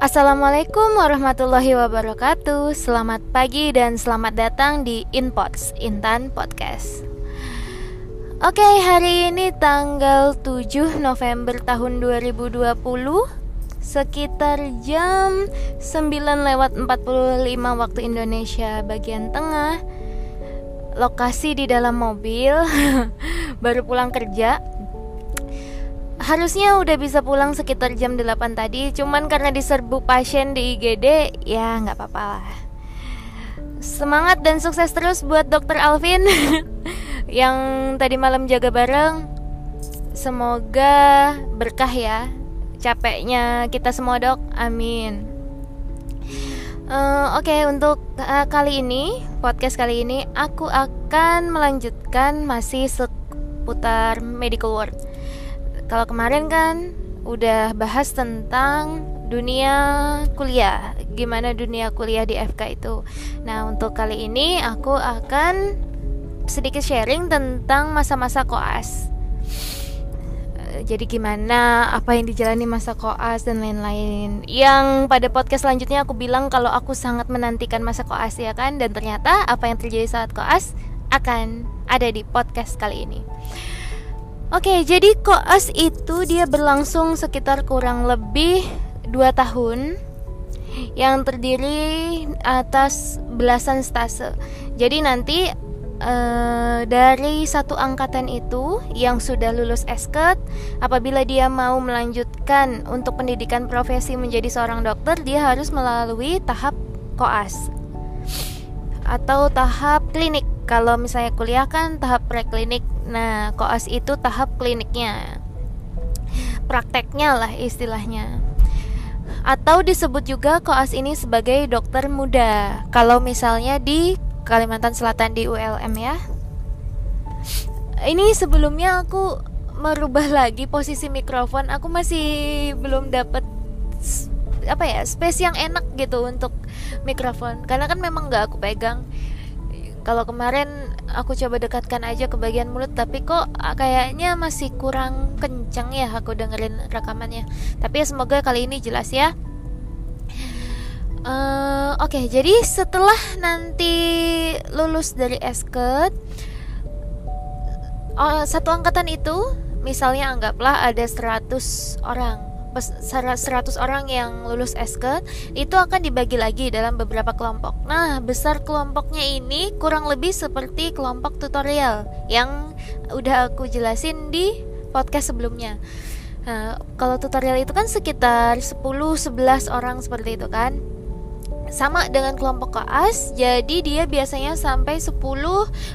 Assalamualaikum warahmatullahi wabarakatuh. Selamat pagi dan selamat datang di Inpods Intan Podcast. Oke hari ini tanggal 7 November tahun 2020 Sekitar jam 9 lewat 45 waktu Indonesia bagian tengah. Lokasi di dalam mobil Baru pulang kerja harusnya udah bisa pulang sekitar jam 8 tadi cuman karena diserbu pasien di IGD ya nggak apa-apa lah. Semangat dan sukses terus buat dokter Alvin yang tadi malam jaga bareng. Semoga berkah ya capeknya kita semua dok. Amin. Uh, oke okay, untuk uh, kali ini podcast kali ini aku akan melanjutkan masih seputar medical world kalau kemarin kan udah bahas tentang dunia kuliah, gimana dunia kuliah di FK itu. Nah, untuk kali ini aku akan sedikit sharing tentang masa-masa koas. Eh, jadi gimana apa yang dijalani masa koas dan lain-lain. Yang pada podcast selanjutnya aku bilang kalau aku sangat menantikan masa koas ya kan dan ternyata apa yang terjadi saat koas akan ada di podcast kali ini. Oke, jadi koas itu dia berlangsung sekitar kurang lebih 2 tahun yang terdiri atas belasan stase. Jadi nanti uh, dari satu angkatan itu yang sudah lulus esket, apabila dia mau melanjutkan untuk pendidikan profesi menjadi seorang dokter, dia harus melalui tahap koas atau tahap klinik. Kalau misalnya kuliah kan tahap preklinik Nah, koas itu tahap kliniknya. Prakteknya lah istilahnya. Atau disebut juga koas ini sebagai dokter muda. Kalau misalnya di Kalimantan Selatan di ULM ya. Ini sebelumnya aku merubah lagi posisi mikrofon. Aku masih belum dapat apa ya space yang enak gitu untuk mikrofon karena kan memang nggak aku pegang kalau kemarin aku coba dekatkan aja ke bagian mulut tapi kok kayaknya masih kurang kencang ya aku dengerin rekamannya. Tapi ya semoga kali ini jelas ya. Uh, oke okay, jadi setelah nanti lulus dari esket uh, satu angkatan itu misalnya anggaplah ada 100 orang 100 orang yang lulus SK itu akan dibagi lagi dalam beberapa kelompok. Nah, besar kelompoknya ini kurang lebih seperti kelompok tutorial yang udah aku jelasin di podcast sebelumnya. Nah, kalau tutorial itu kan sekitar 10-11 orang seperti itu kan sama dengan kelompok koas jadi dia biasanya sampai 10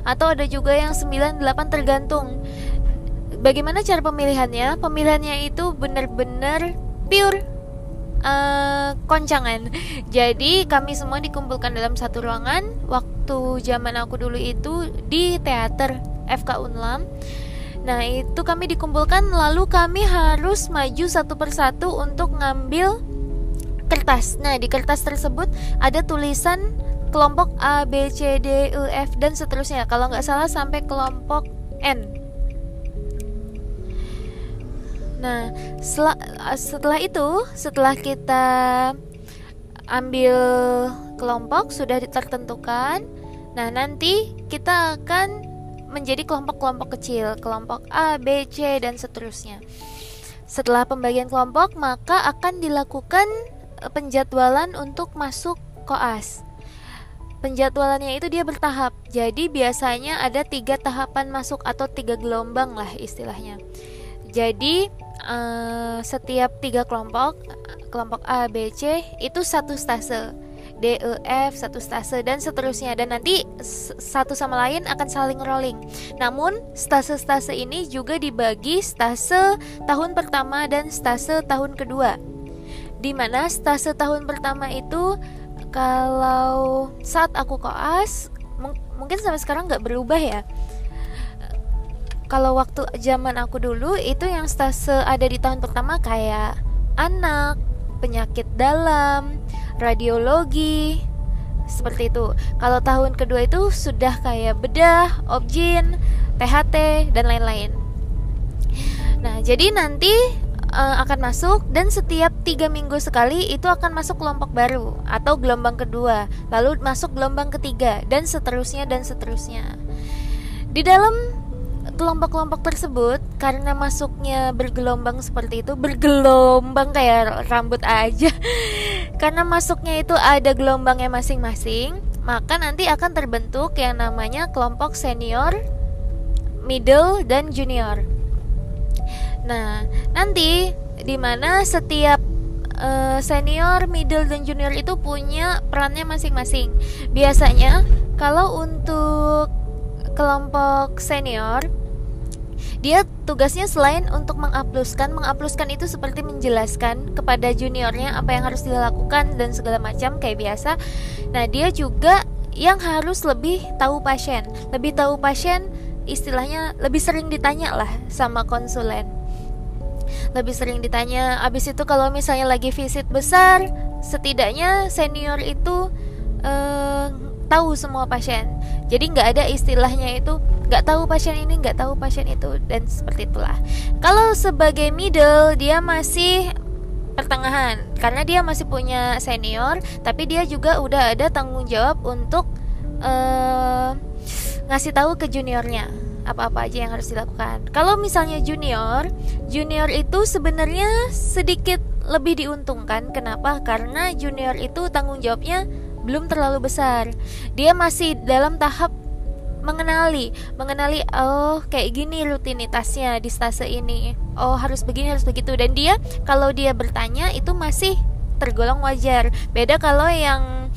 atau ada juga yang 9 8 tergantung bagaimana cara pemilihannya? Pemilihannya itu benar-benar pure uh, koncangan. Jadi kami semua dikumpulkan dalam satu ruangan. Waktu zaman aku dulu itu di teater FK Unlam. Nah itu kami dikumpulkan lalu kami harus maju satu persatu untuk ngambil kertas. Nah di kertas tersebut ada tulisan kelompok A, B, C, D, E, F dan seterusnya. Kalau nggak salah sampai kelompok N. Nah, setelah, setelah itu, setelah kita ambil kelompok sudah tertentukan, nah nanti kita akan menjadi kelompok-kelompok kecil, kelompok A, B, C dan seterusnya. Setelah pembagian kelompok, maka akan dilakukan eh, penjadwalan untuk masuk koas. Penjadwalannya itu dia bertahap, jadi biasanya ada tiga tahapan masuk atau tiga gelombang lah istilahnya. Jadi uh, setiap tiga kelompok, kelompok A, B, C itu satu stase. D, E, F, satu stase dan seterusnya dan nanti satu sama lain akan saling rolling. Namun stase-stase ini juga dibagi stase tahun pertama dan stase tahun kedua. Di mana stase tahun pertama itu kalau saat aku koas mungkin sampai sekarang nggak berubah ya kalau waktu zaman aku dulu itu yang stase ada di tahun pertama kayak anak, penyakit dalam, radiologi, seperti itu. Kalau tahun kedua itu sudah kayak bedah, objin, THT dan lain-lain. Nah, jadi nanti uh, akan masuk dan setiap tiga minggu sekali itu akan masuk kelompok baru atau gelombang kedua, lalu masuk gelombang ketiga dan seterusnya dan seterusnya. Di dalam kelompok-kelompok tersebut karena masuknya bergelombang seperti itu bergelombang kayak rambut aja karena masuknya itu ada gelombangnya masing-masing maka nanti akan terbentuk yang namanya kelompok senior middle dan junior nah nanti di mana setiap uh, senior, middle, dan junior itu punya perannya masing-masing. Biasanya, kalau untuk kelompok senior dia tugasnya selain untuk mengupluskan mengupluskan itu seperti menjelaskan kepada juniornya apa yang harus dilakukan dan segala macam kayak biasa. Nah dia juga yang harus lebih tahu pasien. Lebih tahu pasien istilahnya lebih sering ditanya lah sama konsulen. Lebih sering ditanya abis itu kalau misalnya lagi visit besar setidaknya senior itu uh, tahu semua pasien jadi nggak ada istilahnya itu nggak tahu pasien ini nggak tahu pasien itu dan seperti itulah kalau sebagai middle dia masih pertengahan karena dia masih punya senior tapi dia juga udah ada tanggung jawab untuk uh, ngasih tahu ke juniornya apa-apa aja yang harus dilakukan. Kalau misalnya junior, junior itu sebenarnya sedikit lebih diuntungkan. Kenapa? Karena junior itu tanggung jawabnya belum terlalu besar. Dia masih dalam tahap mengenali, mengenali oh kayak gini rutinitasnya di stase ini. Oh, harus begini, harus begitu dan dia kalau dia bertanya itu masih tergolong wajar. Beda kalau yang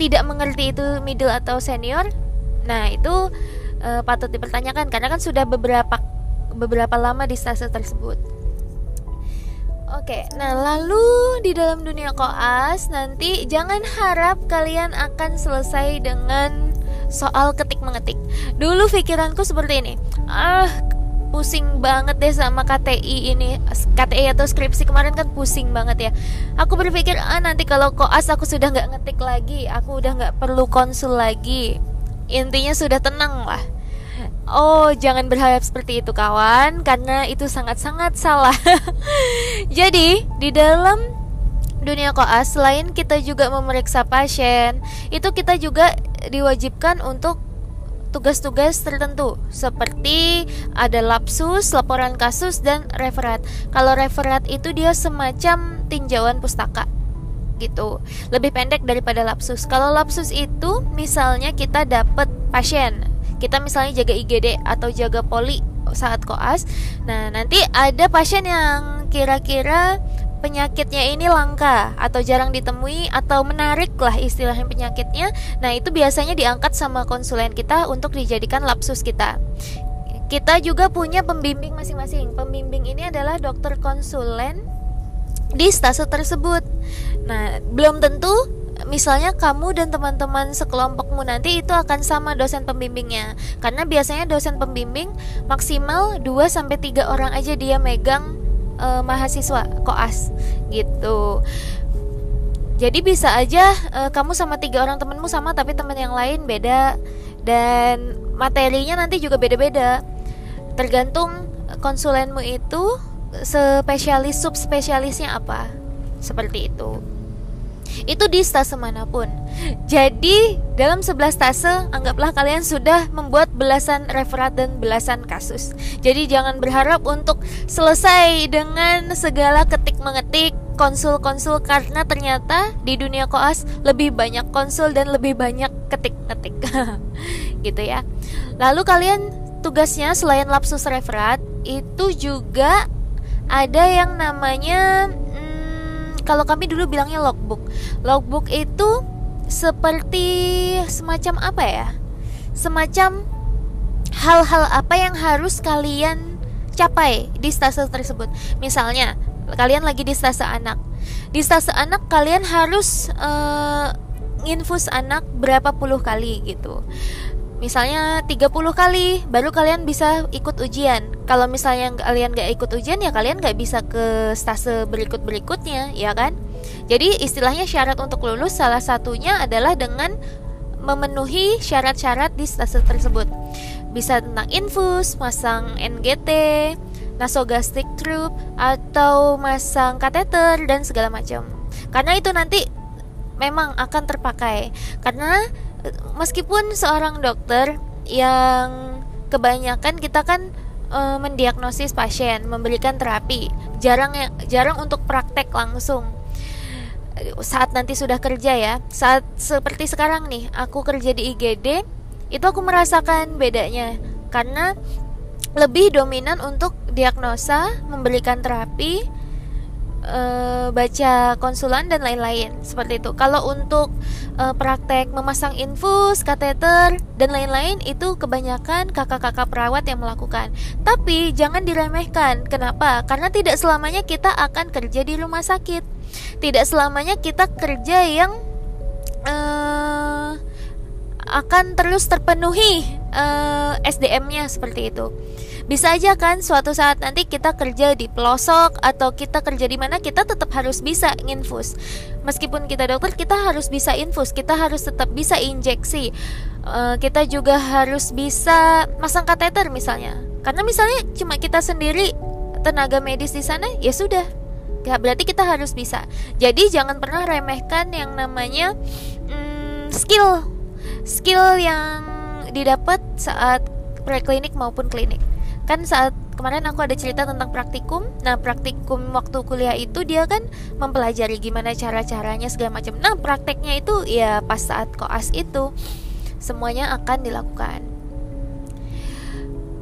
tidak mengerti itu middle atau senior. Nah, itu uh, patut dipertanyakan karena kan sudah beberapa beberapa lama di stase tersebut. Oke, nah lalu di dalam dunia koas nanti jangan harap kalian akan selesai dengan soal ketik mengetik. Dulu pikiranku seperti ini. Ah, pusing banget deh sama KTI ini KTI atau skripsi kemarin kan pusing banget ya aku berpikir ah nanti kalau koas aku sudah nggak ngetik lagi aku udah nggak perlu konsul lagi intinya sudah tenang lah Oh, jangan berharap seperti itu kawan, karena itu sangat-sangat salah. Jadi, di dalam dunia koas selain kita juga memeriksa pasien, itu kita juga diwajibkan untuk tugas-tugas tertentu seperti ada lapsus, laporan kasus dan referat. Kalau referat itu dia semacam tinjauan pustaka gitu. Lebih pendek daripada lapsus. Kalau lapsus itu misalnya kita dapat pasien kita misalnya jaga IGD atau jaga poli saat koas. Nah nanti ada pasien yang kira-kira penyakitnya ini langka atau jarang ditemui atau menarik lah istilahnya penyakitnya. Nah itu biasanya diangkat sama konsulen kita untuk dijadikan lapsus kita. Kita juga punya pembimbing masing-masing. Pembimbing ini adalah dokter konsulen di stase tersebut. Nah belum tentu misalnya kamu dan teman-teman sekelompokmu nanti itu akan sama dosen pembimbingnya. Karena biasanya dosen pembimbing maksimal 2 sampai 3 orang aja dia megang uh, mahasiswa koas gitu. Jadi bisa aja uh, kamu sama tiga orang temenmu sama tapi teman yang lain beda. Dan materinya nanti juga beda-beda. Tergantung konsulenmu itu spesialis subspesialisnya apa. Seperti itu itu di stase mana pun. Jadi, dalam 11 stase, anggaplah kalian sudah membuat belasan referat dan belasan kasus. Jadi, jangan berharap untuk selesai dengan segala ketik-mengetik konsul-konsul karena ternyata di dunia koas lebih banyak konsul dan lebih banyak ketik-ketik. gitu ya. Lalu kalian tugasnya selain lapsus referat itu juga ada yang namanya kalau kami dulu bilangnya logbook. Logbook itu seperti semacam apa ya? Semacam hal-hal apa yang harus kalian capai di stase tersebut. Misalnya, kalian lagi di stase anak. Di stase anak kalian harus uh, infus anak berapa puluh kali gitu misalnya 30 kali baru kalian bisa ikut ujian kalau misalnya kalian gak ikut ujian ya kalian gak bisa ke stase berikut berikutnya ya kan jadi istilahnya syarat untuk lulus salah satunya adalah dengan memenuhi syarat-syarat di stase tersebut bisa tentang infus masang NGT nasogastric tube atau masang kateter dan segala macam. Karena itu nanti memang akan terpakai. Karena meskipun seorang dokter yang kebanyakan kita kan e, mendiagnosis pasien, memberikan terapi, jarang ya, jarang untuk praktek langsung. Saat nanti sudah kerja ya saat seperti sekarang nih aku kerja di IGD itu aku merasakan bedanya. Karena lebih dominan untuk diagnosa, memberikan terapi, e, baca konsulan dan lain-lain seperti itu. Kalau untuk e, praktek memasang infus, kateter dan lain-lain itu kebanyakan kakak-kakak perawat yang melakukan. Tapi jangan diremehkan. Kenapa? Karena tidak selamanya kita akan kerja di rumah sakit. Tidak selamanya kita kerja yang e, akan terus terpenuhi uh, SDM-nya seperti itu. Bisa aja kan suatu saat nanti kita kerja di pelosok atau kita kerja di mana kita tetap harus bisa infus. Meskipun kita dokter kita harus bisa infus, kita harus tetap bisa injeksi. Uh, kita juga harus bisa masang kateter misalnya. Karena misalnya cuma kita sendiri tenaga medis di sana ya sudah. Berarti kita harus bisa. Jadi jangan pernah remehkan yang namanya hmm, skill skill yang didapat saat preklinik maupun klinik kan saat kemarin aku ada cerita tentang praktikum. Nah praktikum waktu kuliah itu dia kan mempelajari gimana cara caranya segala macam. Nah prakteknya itu ya pas saat koas itu semuanya akan dilakukan.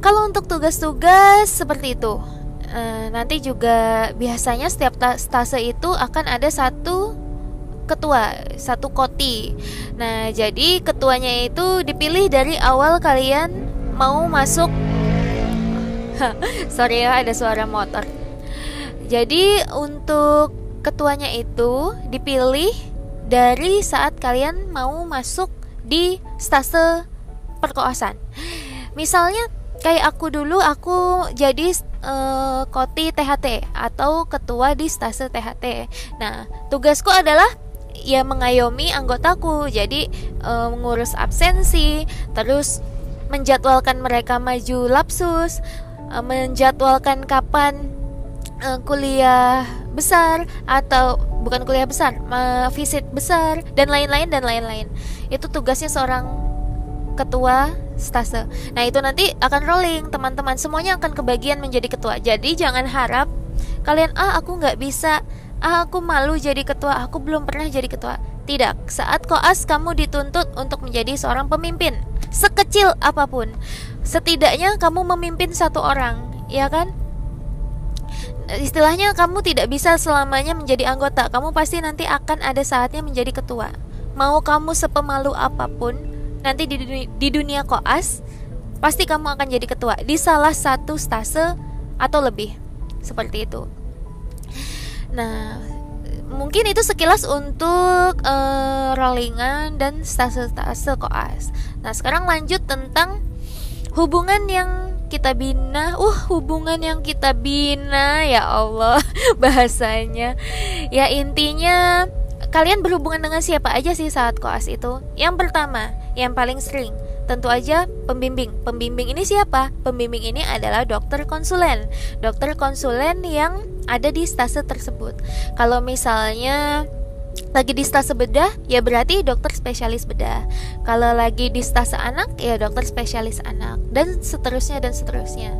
Kalau untuk tugas-tugas seperti itu eh, nanti juga biasanya setiap stase itu akan ada satu ketua satu koti. Nah jadi ketuanya itu dipilih dari awal kalian mau masuk sorry ya ada suara motor. Jadi untuk ketuanya itu dipilih dari saat kalian mau masuk di stase perkoasan. Misalnya kayak aku dulu aku jadi uh, koti THT atau ketua di stase THT. Nah, tugasku adalah ya mengayomi anggotaku. Jadi e, mengurus absensi terus menjadwalkan mereka maju lapsus e, menjadwalkan kapan e, kuliah besar atau bukan kuliah besar visit besar dan lain-lain dan lain-lain itu tugasnya seorang ketua stase. Nah, itu nanti akan rolling, teman-teman. Semuanya akan kebagian menjadi ketua. Jadi jangan harap kalian ah aku nggak bisa ah, aku malu jadi ketua, aku belum pernah jadi ketua. Tidak, saat koas kamu dituntut untuk menjadi seorang pemimpin, sekecil apa pun. Setidaknya kamu memimpin satu orang, ya kan? Istilahnya kamu tidak bisa selamanya menjadi anggota, kamu pasti nanti akan ada saatnya menjadi ketua. Mau kamu sepemalu apa pun, nanti di dunia, di dunia koas, pasti kamu akan jadi ketua di salah satu stase atau lebih. Seperti itu. Nah, mungkin itu sekilas untuk uh, rollingan dan stase-stase koas. Nah, sekarang lanjut tentang hubungan yang kita bina. Uh, hubungan yang kita bina ya Allah bahasanya. Ya intinya kalian berhubungan dengan siapa aja sih saat koas itu? Yang pertama, yang paling sering tentu aja pembimbing. Pembimbing ini siapa? Pembimbing ini adalah dokter konsulen. Dokter konsulen yang ada di stase tersebut. Kalau misalnya lagi di stase bedah, ya berarti dokter spesialis bedah. Kalau lagi di stase anak, ya dokter spesialis anak, dan seterusnya dan seterusnya.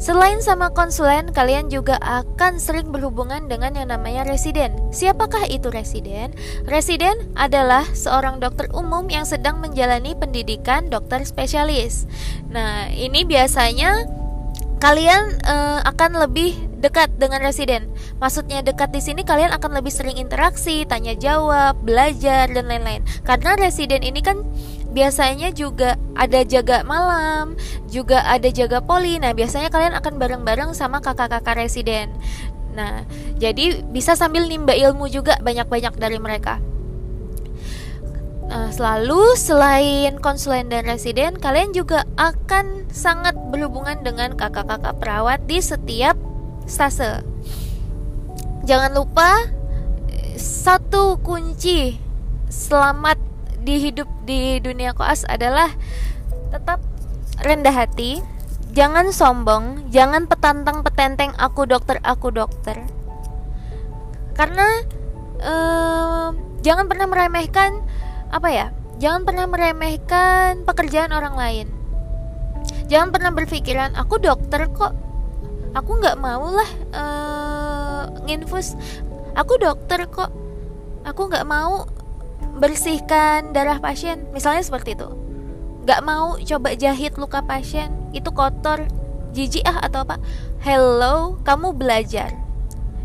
Selain sama konsulen, kalian juga akan sering berhubungan dengan yang namanya residen. Siapakah itu residen? Residen adalah seorang dokter umum yang sedang menjalani pendidikan dokter spesialis. Nah, ini biasanya kalian uh, akan lebih dekat dengan residen. Maksudnya dekat di sini kalian akan lebih sering interaksi, tanya jawab, belajar dan lain-lain. Karena residen ini kan biasanya juga ada jaga malam, juga ada jaga poli. Nah, biasanya kalian akan bareng-bareng sama kakak-kakak residen. Nah, jadi bisa sambil nimba ilmu juga banyak-banyak dari mereka. Nah, selalu selain konsulen dan residen, kalian juga akan sangat berhubungan dengan kakak-kakak perawat di setiap stase. Jangan lupa satu kunci selamat di hidup di dunia koas adalah tetap rendah hati jangan sombong, jangan petantang petenteng aku dokter, aku dokter. Karena uh, jangan pernah meremehkan apa ya? Jangan pernah meremehkan pekerjaan orang lain. Jangan pernah berpikiran aku dokter kok. Aku nggak mau lah uh, nginfus. Aku dokter kok. Aku nggak mau bersihkan darah pasien. Misalnya seperti itu Gak mau coba jahit luka pasien Itu kotor Jijik ah atau apa Hello, kamu belajar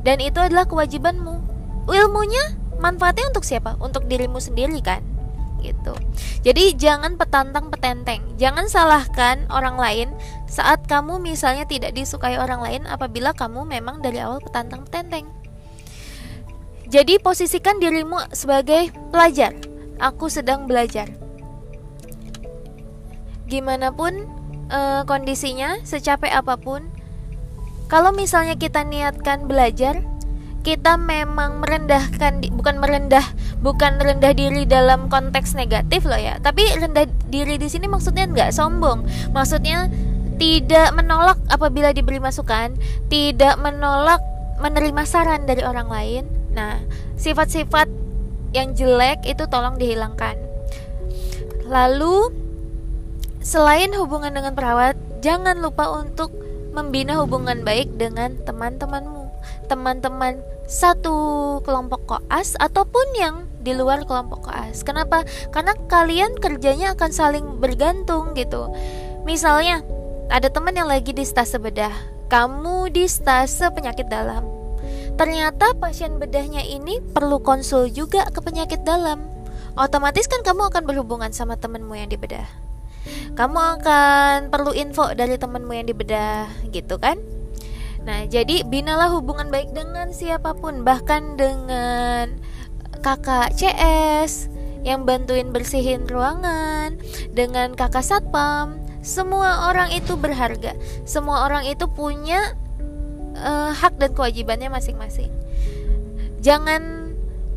Dan itu adalah kewajibanmu Ilmunya manfaatnya untuk siapa? Untuk dirimu sendiri kan gitu. Jadi jangan petantang petenteng. Jangan salahkan orang lain saat kamu misalnya tidak disukai orang lain apabila kamu memang dari awal petantang petenteng. Jadi posisikan dirimu sebagai pelajar. Aku sedang belajar gimana pun uh, kondisinya, secapek apa pun, kalau misalnya kita niatkan belajar, kita memang merendahkan bukan merendah bukan rendah diri dalam konteks negatif loh ya. Tapi rendah diri di sini maksudnya nggak sombong. Maksudnya tidak menolak apabila diberi masukan tidak menolak menerima saran dari orang lain. Nah sifat-sifat yang jelek itu tolong dihilangkan. Lalu Selain hubungan dengan perawat, jangan lupa untuk membina hubungan baik dengan teman-temanmu, teman-teman satu kelompok koas ataupun yang di luar kelompok koas. Kenapa? Karena kalian kerjanya akan saling bergantung gitu. Misalnya, ada teman yang lagi di stase bedah, kamu di stase penyakit dalam. Ternyata pasien bedahnya ini perlu konsul juga ke penyakit dalam. Otomatis kan kamu akan berhubungan sama temenmu yang di bedah kamu akan perlu info dari temenmu yang dibedah gitu kan nah jadi binalah hubungan baik dengan siapa pun bahkan dengan kakak CS yang bantuin bersihin ruangan dengan kakak satpam. Semua orang itu berharga. Semua orang itu punya uh, hak dan kewajibannya masing-masing. Jangan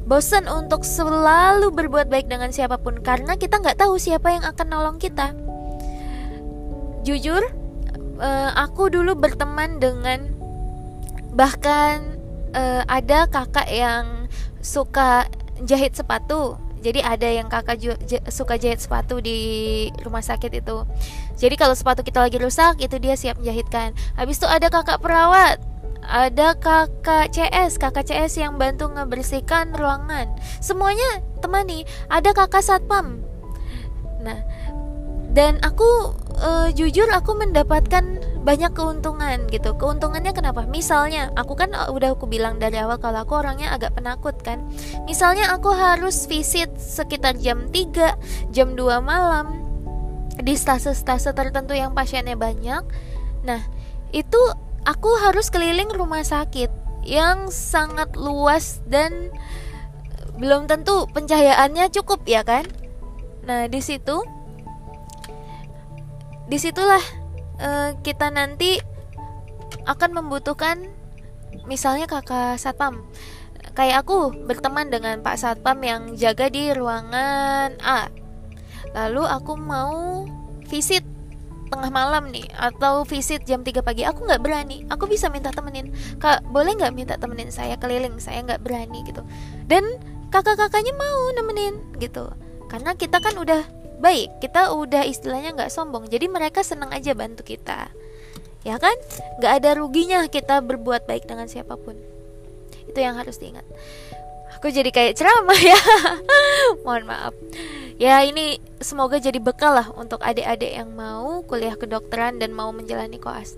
bosan untuk selalu berbuat baik dengan siapa pun karena kita nggak tahu siapa yang akan nolong kita. Jujur, uh, aku dulu berteman dengan bahkan uh, ada kakak yang suka jahit sepatu. Jadi ada yang kakak suka jahit sepatu di rumah sakit itu. Jadi kalau sepatu kita lagi rusak itu dia siap menjahitkan. Habis itu ada kakak perawat ada kakak CS, kakak CS yang bantu ngebersihkan ruangan. Semuanya temani. Ada kakak satpam. Nah, dan aku uh, jujur aku mendapatkan banyak keuntungan gitu. Keuntungannya kenapa? Misalnya, aku kan udah aku bilang dari awal kalau aku orangnya agak penakut kan. Misalnya aku harus visit sekitar jam 3, jam 2 malam di stase-stase tertentu yang pasiennya banyak. Nah, itu aku harus keliling rumah sakit yang sangat luas dan belum tentu pencahayaannya cukup ya kan nah di situ di situlah uh, kita nanti akan membutuhkan misalnya kakak satpam. Kayak aku berteman dengan pak satpam yang jaga di ruangan A. Lalu aku mau visit tengah malam nih atau visit jam 3 pagi. Aku nggak berani. Aku bisa minta temenin. Kak boleh nggak minta temenin saya keliling? Saya nggak berani gitu. Dan kakak-kakaknya mau nemenin gitu. Karena kita kan udah baik kita udah istilahnya nggak sombong. Jadi mereka senang aja bantu kita. Ya kan? Nggak ada ruginya kita berbuat baik dengan siapa pun. Itu yang harus diingat. Aku jadi kayak ceramah ya. Mohon maaf. Ya ini semoga jadi bekal lah untuk adik-adik yang mau kuliah kedokteran dan mau menjalani koas.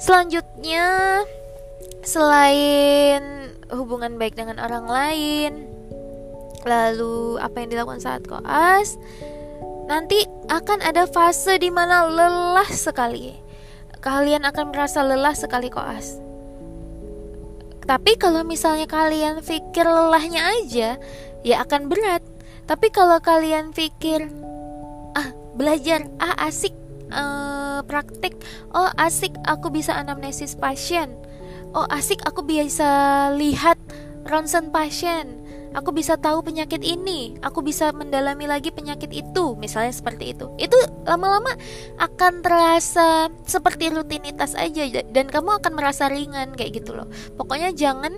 Selanjutnya selain hubungan baik dengan orang lain lalu apa yang dilakukan saat koas nanti akan ada fase di mana lelah sekali. Kalian akan merasa lelah sekali koas. Tapi kalau misalnya kalian pikir lelahnya aja ya akan berat. Tapi kalau kalian pikir ah belajar. Ah asik uh, praktik. Oh asik aku bisa anamnesis pasien. Oh asik aku bisa lihat ronsen pasien aku bisa tahu penyakit ini, aku bisa mendalami lagi penyakit itu, misalnya seperti itu. Itu lama-lama akan terasa seperti rutinitas aja dan kamu akan merasa ringan kayak gitu loh. Pokoknya jangan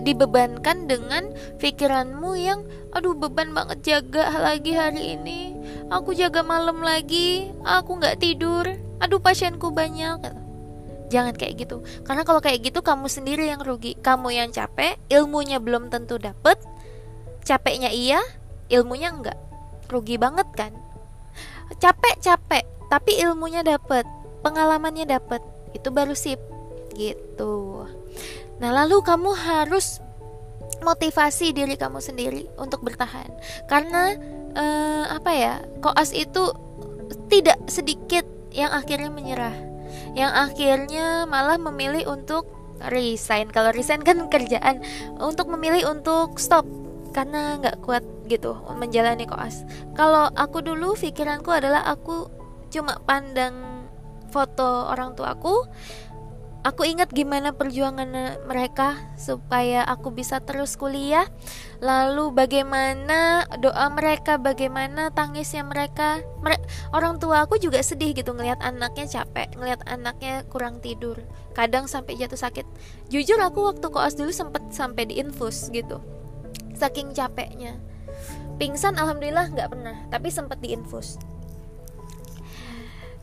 dibebankan dengan pikiranmu yang aduh beban banget jaga lagi hari ini. Aku jaga malam lagi. Aku nggak tidur. Aduh pasienku banyak jangan kayak gitu. Karena kalau kayak gitu kamu sendiri yang rugi. Kamu yang capek ilmunya belum tentu dapet. Capeknya iya ilmunya enggak. Rugi banget kan? Capek capek tapi ilmunya dapet. Pengalamannya dapet. Itu baru sip. Gitu. Nah lalu kamu harus motivasi diri kamu sendiri untuk bertahan. Karena eh, apa ya koas itu tidak sedikit yang akhirnya menyerah yang akhirnya malah memilih untuk resign. Kalau resign kan kerjaan. Untuk memilih untuk stop. Karena nggak kuat gitu menjalani koas. Kalau aku dulu pikiranku adalah aku cuma pandang foto orang tuaku Aku ingat gimana perjuangan mereka supaya aku bisa terus kuliah. Lalu bagaimana doa mereka, bagaimana tangisnya mereka. Mere orang tua aku juga sedih gitu ngelihat anaknya capek, ngelihat anaknya kurang tidur. Kadang sampai jatuh sakit. Jujur aku waktu koas dulu sempet sampai diinfus gitu. Saking capeknya. Pingsan alhamdulillah nggak pernah, tapi sempet diinfus.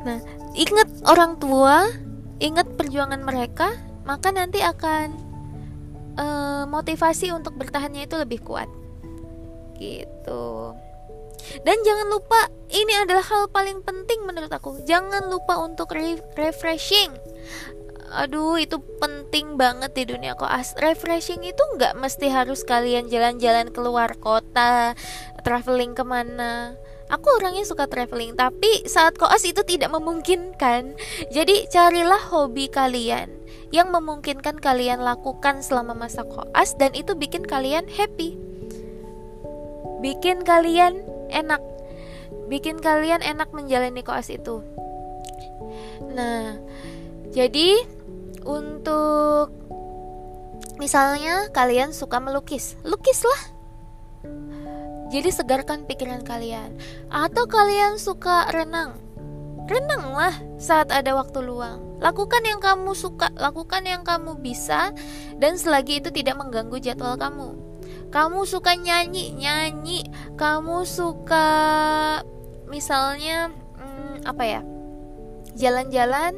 Nah, ingat orang tua ingat perjuangan mereka, maka nanti akan uh, motivasi untuk bertahannya itu lebih kuat. Gitu. Dan jangan lupa, ini adalah hal paling penting menurut aku. Jangan lupa untuk re refreshing. Aduh, itu penting banget di dunia koas. Refreshing itu nggak mesti harus kalian jalan-jalan keluar kota, traveling ke mana Aku orangnya suka traveling, tapi saat koas itu tidak memungkinkan. Jadi carilah hobi kalian yang memungkinkan kalian lakukan selama masa koas dan itu bikin kalian happy. Bikin kalian enak. Bikin kalian enak menjalani koas itu. Nah, jadi untuk misalnya kalian suka melukis, lukislah jadi segarkan pikiran kalian. Atau kalian suka renang. Renanglah saat ada waktu luang. Lakukan yang kamu suka, lakukan yang kamu bisa dan selagi itu tidak mengganggu jadwal kamu. Kamu suka nyanyi, nyanyi. Kamu suka misalnya hmm, apa ya? Jalan-jalan,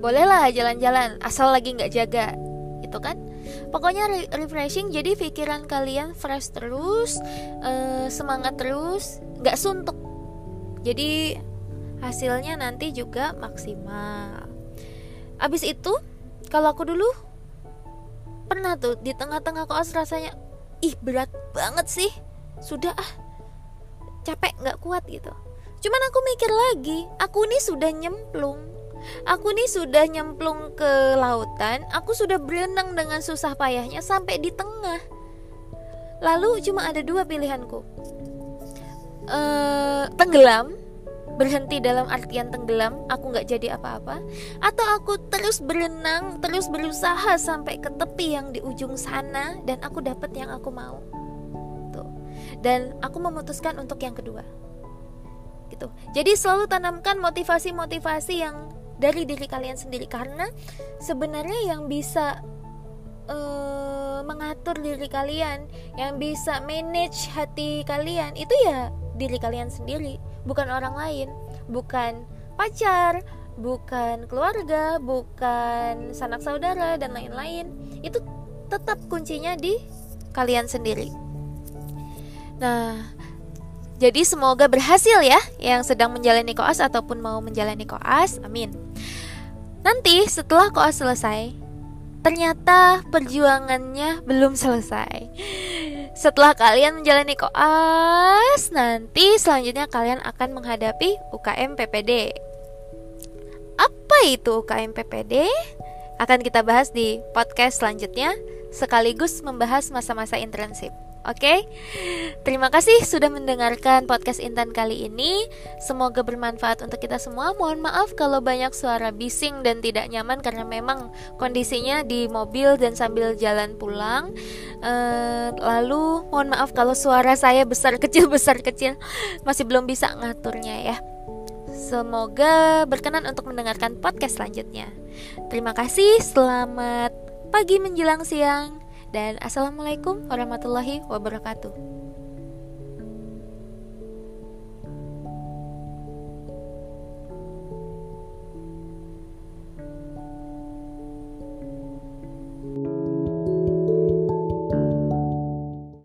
bolehlah jalan-jalan asal lagi nggak jaga. Itu kan? Pokoknya re refreshing jadi pikiran kalian fresh terus uh, semangat terus nggak suntuk. Jadi hasilnya nanti juga maksimal. Abis itu kalau aku dulu pernah tuh di tengah-tengah koas rasanya ih berat banget sih sudah ah capek nggak kuat gitu. Cuman aku mikir lagi aku nih sudah nyemplung Aku nih sudah nyemplung ke lautan, aku sudah berenang dengan susah payahnya sampai di tengah. Lalu cuma ada dua pilihanku. Uh, tenggelam, berhenti dalam artian tenggelam, aku nggak jadi apa-apa, atau aku terus berenang, terus berusaha sampai ke tepi yang di ujung sana dan aku dapat yang aku mau. Tuh. Dan aku memutuskan untuk yang kedua. Gitu. Jadi selalu tanamkan motivasi-motivasi yang dari diri kalian sendiri karena sebenarnya yang bisa uh, mengatur diri kalian, yang bisa manage hati kalian itu ya diri kalian sendiri, bukan orang lain, bukan pacar, bukan keluarga, bukan sanak saudara dan lain-lain. Itu tetap kuncinya di kalian sendiri. Nah, jadi semoga berhasil ya yang sedang menjalani koas ataupun mau menjalani koas. Amin. Nanti setelah koas selesai, ternyata perjuangannya belum selesai. Setelah kalian menjalani koas, nanti selanjutnya kalian akan menghadapi UKM PPD. Apa itu UKM PPD? Akan kita bahas di podcast selanjutnya sekaligus membahas masa-masa internship. Oke, okay? terima kasih sudah mendengarkan podcast Intan kali ini. Semoga bermanfaat untuk kita semua. Mohon maaf kalau banyak suara bising dan tidak nyaman karena memang kondisinya di mobil dan sambil jalan pulang. Uh, lalu, mohon maaf kalau suara saya besar kecil besar kecil masih belum bisa ngaturnya ya. Semoga berkenan untuk mendengarkan podcast selanjutnya. Terima kasih, selamat pagi menjelang siang dan assalamualaikum warahmatullahi wabarakatuh.